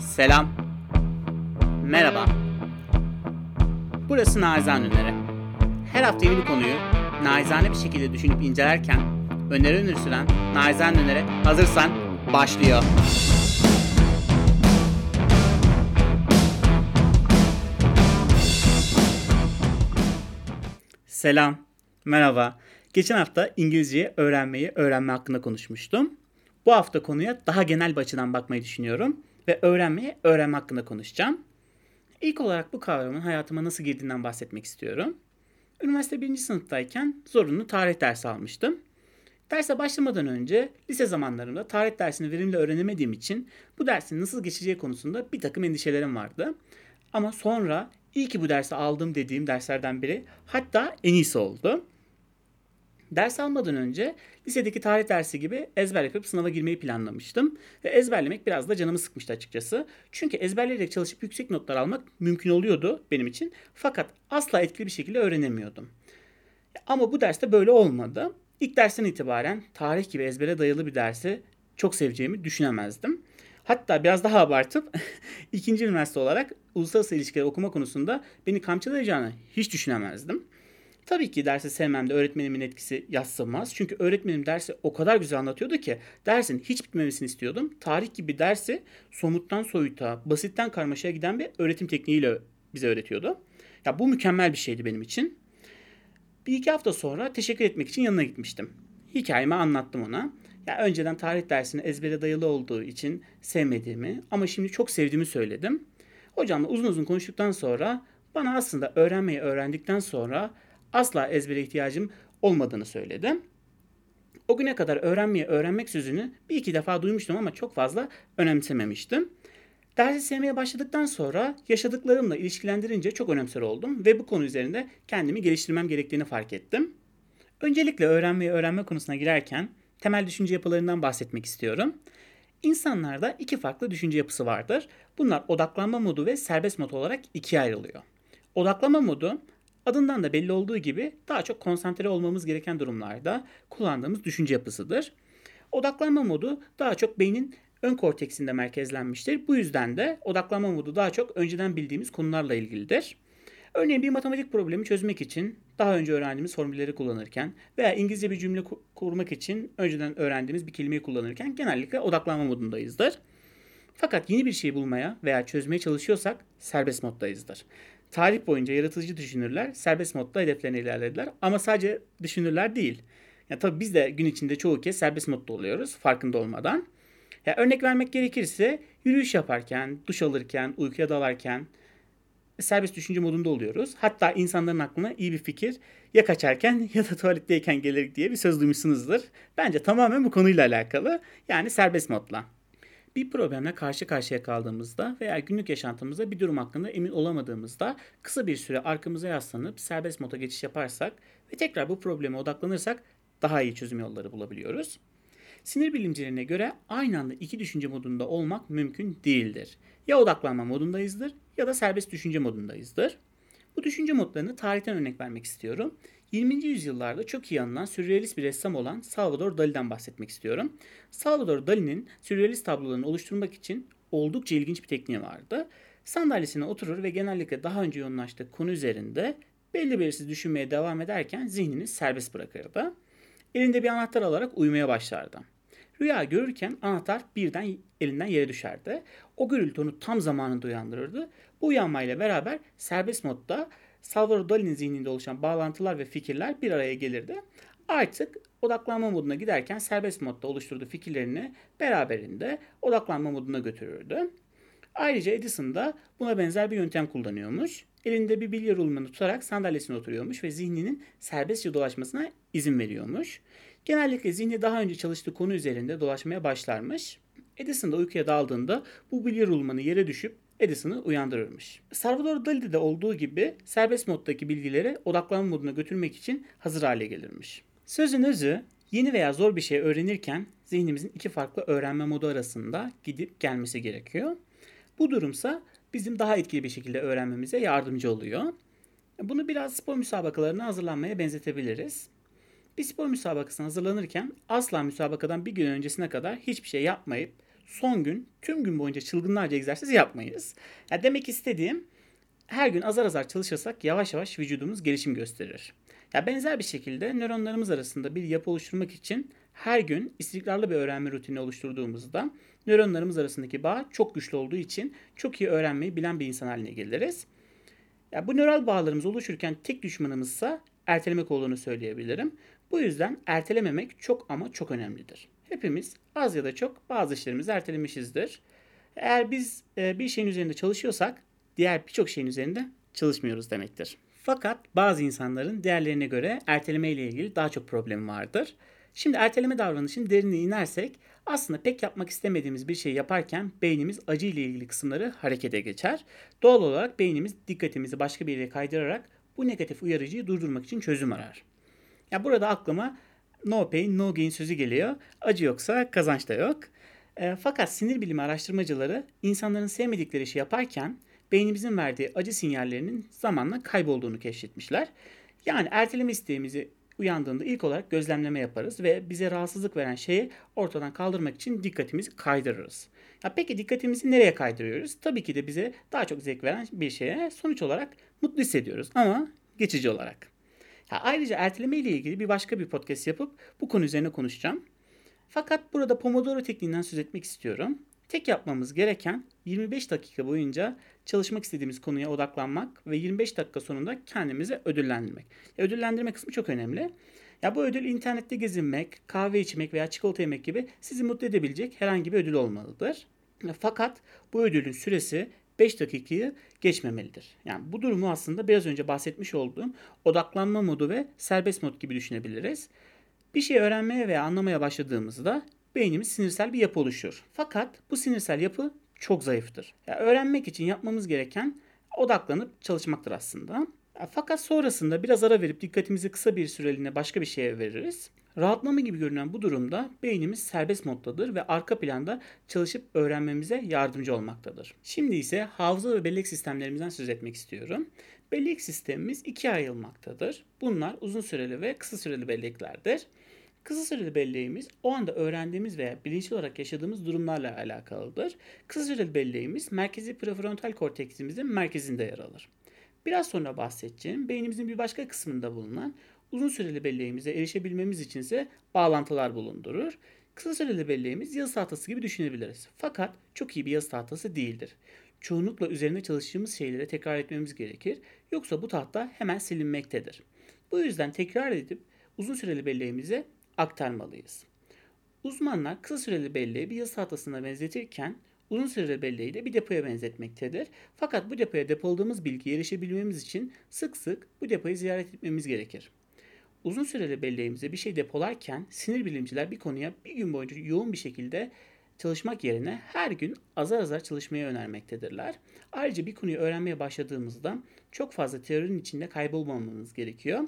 Selam. Merhaba. Burası Naizane Öneri. Her hafta yeni bir konuyu naizane bir şekilde düşünüp incelerken öneri öneri süren Naizane Öneri hazırsan başlıyor. Selam. Merhaba. Geçen hafta İngilizceyi öğrenmeyi öğrenme hakkında konuşmuştum. Bu hafta konuya daha genel bir açıdan bakmayı düşünüyorum ve öğrenmeye öğrenme hakkında konuşacağım. İlk olarak bu kavramın hayatıma nasıl girdiğinden bahsetmek istiyorum. Üniversite 1. sınıftayken zorunlu tarih dersi almıştım. Derse başlamadan önce lise zamanlarımda tarih dersini verimli öğrenemediğim için bu dersin nasıl geçeceği konusunda bir takım endişelerim vardı. Ama sonra iyi ki bu dersi aldım dediğim derslerden biri hatta en iyisi oldu. Ders almadan önce lisedeki tarih dersi gibi ezber yapıp sınava girmeyi planlamıştım. Ve ezberlemek biraz da canımı sıkmıştı açıkçası. Çünkü ezberleyerek çalışıp yüksek notlar almak mümkün oluyordu benim için. Fakat asla etkili bir şekilde öğrenemiyordum. Ama bu derste böyle olmadı. İlk dersten itibaren tarih gibi ezbere dayalı bir dersi çok seveceğimi düşünemezdim. Hatta biraz daha abartıp ikinci üniversite olarak uluslararası ilişkiler okuma konusunda beni kamçılayacağını hiç düşünemezdim. Tabii ki dersi sevmemde öğretmenimin etkisi yatsımaz. Çünkü öğretmenim dersi o kadar güzel anlatıyordu ki dersin hiç bitmemesini istiyordum. Tarih gibi dersi somuttan soyuta, basitten karmaşaya giden bir öğretim tekniğiyle bize öğretiyordu. Ya bu mükemmel bir şeydi benim için. Bir iki hafta sonra teşekkür etmek için yanına gitmiştim. Hikayemi anlattım ona. Ya önceden tarih dersini ezbere dayalı olduğu için sevmediğimi ama şimdi çok sevdiğimi söyledim. Hocamla uzun uzun konuştuktan sonra bana aslında öğrenmeyi öğrendikten sonra asla ezbere ihtiyacım olmadığını söyledim. O güne kadar öğrenmeye öğrenmek sözünü bir iki defa duymuştum ama çok fazla önemsememiştim. Dersi sevmeye başladıktan sonra yaşadıklarımla ilişkilendirince çok önemser oldum ve bu konu üzerinde kendimi geliştirmem gerektiğini fark ettim. Öncelikle öğrenmeyi öğrenme konusuna girerken temel düşünce yapılarından bahsetmek istiyorum. İnsanlarda iki farklı düşünce yapısı vardır. Bunlar odaklanma modu ve serbest mod olarak ikiye ayrılıyor. Odaklanma modu adından da belli olduğu gibi daha çok konsantre olmamız gereken durumlarda kullandığımız düşünce yapısıdır. Odaklanma modu daha çok beynin ön korteksinde merkezlenmiştir. Bu yüzden de odaklanma modu daha çok önceden bildiğimiz konularla ilgilidir. Örneğin bir matematik problemi çözmek için daha önce öğrendiğimiz formülleri kullanırken veya İngilizce bir cümle kurmak için önceden öğrendiğimiz bir kelimeyi kullanırken genellikle odaklanma modundayızdır. Fakat yeni bir şey bulmaya veya çözmeye çalışıyorsak serbest moddayızdır. Tarih boyunca yaratıcı düşünürler serbest modda hedeflerine ilerlediler ama sadece düşünürler değil. Ya tabii biz de gün içinde çoğu kez serbest modda oluyoruz farkında olmadan. Ya örnek vermek gerekirse yürüyüş yaparken, duş alırken, uykuya dalarken serbest düşünce modunda oluyoruz. Hatta insanların aklına iyi bir fikir ya kaçarken ya da tuvaletteyken gelir diye bir söz duymuşsunuzdur. Bence tamamen bu konuyla alakalı. Yani serbest modla. Bir problemle karşı karşıya kaldığımızda veya günlük yaşantımızda bir durum hakkında emin olamadığımızda kısa bir süre arkamıza yaslanıp serbest moda geçiş yaparsak ve tekrar bu probleme odaklanırsak daha iyi çözüm yolları bulabiliyoruz. Sinir bilimcilerine göre aynı anda iki düşünce modunda olmak mümkün değildir. Ya odaklanma modundayızdır ya da serbest düşünce modundayızdır. Bu düşünce modlarını tarihten örnek vermek istiyorum. 20. yüzyıllarda çok iyi anılan sürrealist bir ressam olan Salvador Dali'den bahsetmek istiyorum. Salvador Dali'nin sürrealist tablolarını oluşturmak için oldukça ilginç bir tekniği vardı. Sandalyesine oturur ve genellikle daha önce yoğunlaştığı konu üzerinde belli belirsiz düşünmeye devam ederken zihnini serbest bırakırdı. Elinde bir anahtar alarak uyumaya başlardı. Rüya görürken anahtar birden elinden yere düşerdi. O gürültü onu tam zamanında uyandırırdı. Bu uyanmayla beraber serbest modda Salvador Dali'nin zihninde oluşan bağlantılar ve fikirler bir araya gelirdi. Artık odaklanma moduna giderken serbest modda oluşturduğu fikirlerini beraberinde odaklanma moduna götürürdü. Ayrıca Edison da buna benzer bir yöntem kullanıyormuş. Elinde bir bilye rulmanı tutarak sandalyesine oturuyormuş ve zihninin serbestçe dolaşmasına izin veriyormuş. Genellikle zihni daha önce çalıştığı konu üzerinde dolaşmaya başlarmış. Edison da uykuya daldığında bu bilye rulmanı yere düşüp Edison'ı uyandırırmış. Salvador Dali'de de olduğu gibi serbest moddaki bilgileri odaklanma moduna götürmek için hazır hale gelirmiş. Sözün özü yeni veya zor bir şey öğrenirken zihnimizin iki farklı öğrenme modu arasında gidip gelmesi gerekiyor. Bu durumsa bizim daha etkili bir şekilde öğrenmemize yardımcı oluyor. Bunu biraz spor müsabakalarına hazırlanmaya benzetebiliriz. Bir spor müsabakasına hazırlanırken asla müsabakadan bir gün öncesine kadar hiçbir şey yapmayıp son gün tüm gün boyunca çılgınlarca egzersiz yapmayız. Yani demek istediğim her gün azar azar çalışırsak yavaş yavaş vücudumuz gelişim gösterir. Ya benzer bir şekilde nöronlarımız arasında bir yapı oluşturmak için her gün istikrarlı bir öğrenme rutini oluşturduğumuzda nöronlarımız arasındaki bağ çok güçlü olduğu için çok iyi öğrenmeyi bilen bir insan haline geliriz. Ya bu nöral bağlarımız oluşurken tek düşmanımızsa ertelemek olduğunu söyleyebilirim. Bu yüzden ertelememek çok ama çok önemlidir. Hepimiz az ya da çok bazı işlerimizi ertelemişizdir. Eğer biz e, bir şeyin üzerinde çalışıyorsak diğer birçok şeyin üzerinde çalışmıyoruz demektir. Fakat bazı insanların diğerlerine göre erteleme ile ilgili daha çok problemi vardır. Şimdi erteleme davranışın derinine inersek aslında pek yapmak istemediğimiz bir şey yaparken beynimiz acı ile ilgili kısımları harekete geçer. Doğal olarak beynimiz dikkatimizi başka bir yere kaydırarak bu negatif uyarıcıyı durdurmak için çözüm arar. Ya burada aklıma no pain no gain sözü geliyor. Acı yoksa kazanç da yok. E, fakat sinir bilimi araştırmacıları insanların sevmedikleri işi yaparken beynimizin verdiği acı sinyallerinin zamanla kaybolduğunu keşfetmişler. Yani erteleme isteğimizi uyandığında ilk olarak gözlemleme yaparız ve bize rahatsızlık veren şeyi ortadan kaldırmak için dikkatimizi kaydırırız. Ya peki dikkatimizi nereye kaydırıyoruz? Tabii ki de bize daha çok zevk veren bir şeye sonuç olarak mutlu hissediyoruz ama geçici olarak. Ya ayrıca erteleme ile ilgili bir başka bir podcast yapıp bu konu üzerine konuşacağım. Fakat burada Pomodoro tekniğinden söz etmek istiyorum. Tek yapmamız gereken 25 dakika boyunca çalışmak istediğimiz konuya odaklanmak ve 25 dakika sonunda kendimizi ödüllendirmek. Ya ödüllendirme kısmı çok önemli. Ya bu ödül internette gezinmek, kahve içmek veya çikolata yemek gibi sizi mutlu edebilecek herhangi bir ödül olmalıdır. Fakat bu ödülün süresi 5 dakikayı geçmemelidir. Yani bu durumu aslında biraz önce bahsetmiş olduğum odaklanma modu ve serbest mod gibi düşünebiliriz. Bir şey öğrenmeye veya anlamaya başladığımızda beynimiz sinirsel bir yapı oluşuyor. Fakat bu sinirsel yapı çok zayıftır. Yani öğrenmek için yapmamız gereken odaklanıp çalışmaktır aslında. Fakat sonrasında biraz ara verip dikkatimizi kısa bir süreliğine başka bir şeye veririz. Rahatlama gibi görünen bu durumda beynimiz serbest moddadır ve arka planda çalışıp öğrenmemize yardımcı olmaktadır. Şimdi ise hafıza ve bellek sistemlerimizden söz etmek istiyorum. Bellek sistemimiz ikiye ayrılmaktadır. Bunlar uzun süreli ve kısa süreli belleklerdir. Kısa süreli belleğimiz o anda öğrendiğimiz veya bilinçli olarak yaşadığımız durumlarla alakalıdır. Kısa süreli belleğimiz merkezi prefrontal korteksimizin merkezinde yer alır. Biraz sonra bahsedeceğim beynimizin bir başka kısmında bulunan uzun süreli belleğimize erişebilmemiz için ise bağlantılar bulundurur. Kısa süreli belleğimiz yazı tahtası gibi düşünebiliriz. Fakat çok iyi bir yazı tahtası değildir. Çoğunlukla üzerinde çalıştığımız şeyleri tekrar etmemiz gerekir. Yoksa bu tahta hemen silinmektedir. Bu yüzden tekrar edip uzun süreli belleğimize aktarmalıyız. Uzmanlar kısa süreli belleği bir yazı tahtasına benzetirken uzun süreli belleği de bir depoya benzetmektedir. Fakat bu depoya depoladığımız bilgiye erişebilmemiz için sık sık bu depoyu ziyaret etmemiz gerekir. Uzun süreli belleğimize bir şey depolarken sinir bilimciler bir konuya bir gün boyunca yoğun bir şekilde çalışmak yerine her gün azar azar çalışmayı önermektedirler. Ayrıca bir konuyu öğrenmeye başladığımızda çok fazla teorinin içinde kaybolmamamız gerekiyor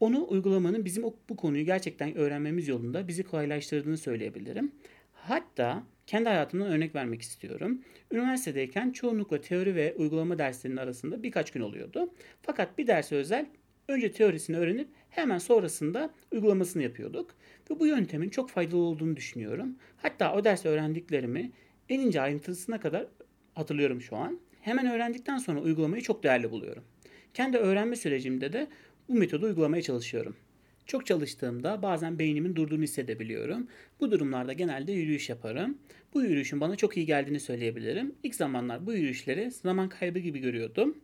onu uygulamanın bizim bu konuyu gerçekten öğrenmemiz yolunda bizi kolaylaştırdığını söyleyebilirim. Hatta kendi hayatımdan örnek vermek istiyorum. Üniversitedeyken çoğunlukla teori ve uygulama derslerinin arasında birkaç gün oluyordu. Fakat bir derse özel önce teorisini öğrenip hemen sonrasında uygulamasını yapıyorduk. Ve bu yöntemin çok faydalı olduğunu düşünüyorum. Hatta o derste öğrendiklerimi en ince ayrıntısına kadar hatırlıyorum şu an. Hemen öğrendikten sonra uygulamayı çok değerli buluyorum. Kendi öğrenme sürecimde de bu metodu uygulamaya çalışıyorum. Çok çalıştığımda bazen beynimin durduğunu hissedebiliyorum. Bu durumlarda genelde yürüyüş yaparım. Bu yürüyüşün bana çok iyi geldiğini söyleyebilirim. İlk zamanlar bu yürüyüşleri zaman kaybı gibi görüyordum.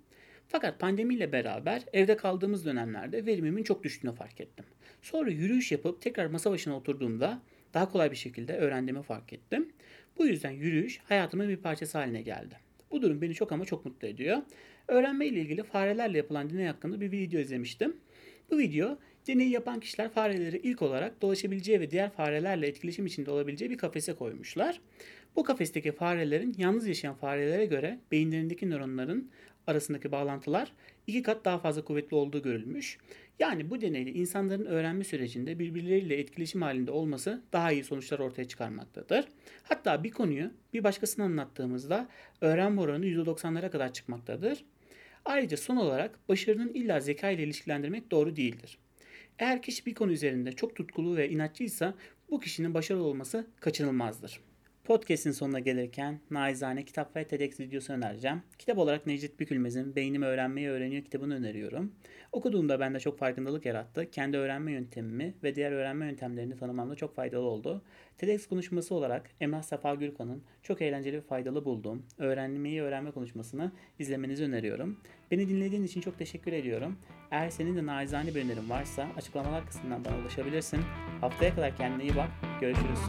Fakat pandemiyle beraber evde kaldığımız dönemlerde verimimin çok düştüğünü fark ettim. Sonra yürüyüş yapıp tekrar masa başına oturduğumda daha kolay bir şekilde öğrendiğimi fark ettim. Bu yüzden yürüyüş hayatımın bir parçası haline geldi. Bu durum beni çok ama çok mutlu ediyor. Öğrenme ile ilgili farelerle yapılan deney hakkında bir video izlemiştim. Bu video deneyi yapan kişiler fareleri ilk olarak dolaşabileceği ve diğer farelerle etkileşim içinde olabileceği bir kafese koymuşlar. Bu kafesteki farelerin yalnız yaşayan farelere göre beyinlerindeki nöronların arasındaki bağlantılar iki kat daha fazla kuvvetli olduğu görülmüş. Yani bu deneyle insanların öğrenme sürecinde birbirleriyle etkileşim halinde olması daha iyi sonuçlar ortaya çıkarmaktadır. Hatta bir konuyu bir başkasına anlattığımızda öğrenme oranı %90'lara kadar çıkmaktadır. Ayrıca son olarak başarının illa zeka ile ilişkilendirmek doğru değildir. Eğer kişi bir konu üzerinde çok tutkulu ve inatçıysa bu kişinin başarılı olması kaçınılmazdır. Podcast'in sonuna gelirken naizane kitap ve TEDx videosu önereceğim. Kitap olarak Necdet Bükülmez'in Beynimi Öğrenmeyi Öğreniyor kitabını öneriyorum. Okuduğumda bende çok farkındalık yarattı. Kendi öğrenme yöntemimi ve diğer öğrenme yöntemlerini tanımamda çok faydalı oldu. TEDx konuşması olarak Emrah Safa Gürkan'ın çok eğlenceli ve faydalı bulduğum öğrenmeyi öğrenme konuşmasını izlemenizi öneriyorum. Beni dinlediğin için çok teşekkür ediyorum. Eğer senin de naizane bir önerin varsa açıklamalar kısmından bana ulaşabilirsin. Haftaya kadar kendine iyi bak. Görüşürüz.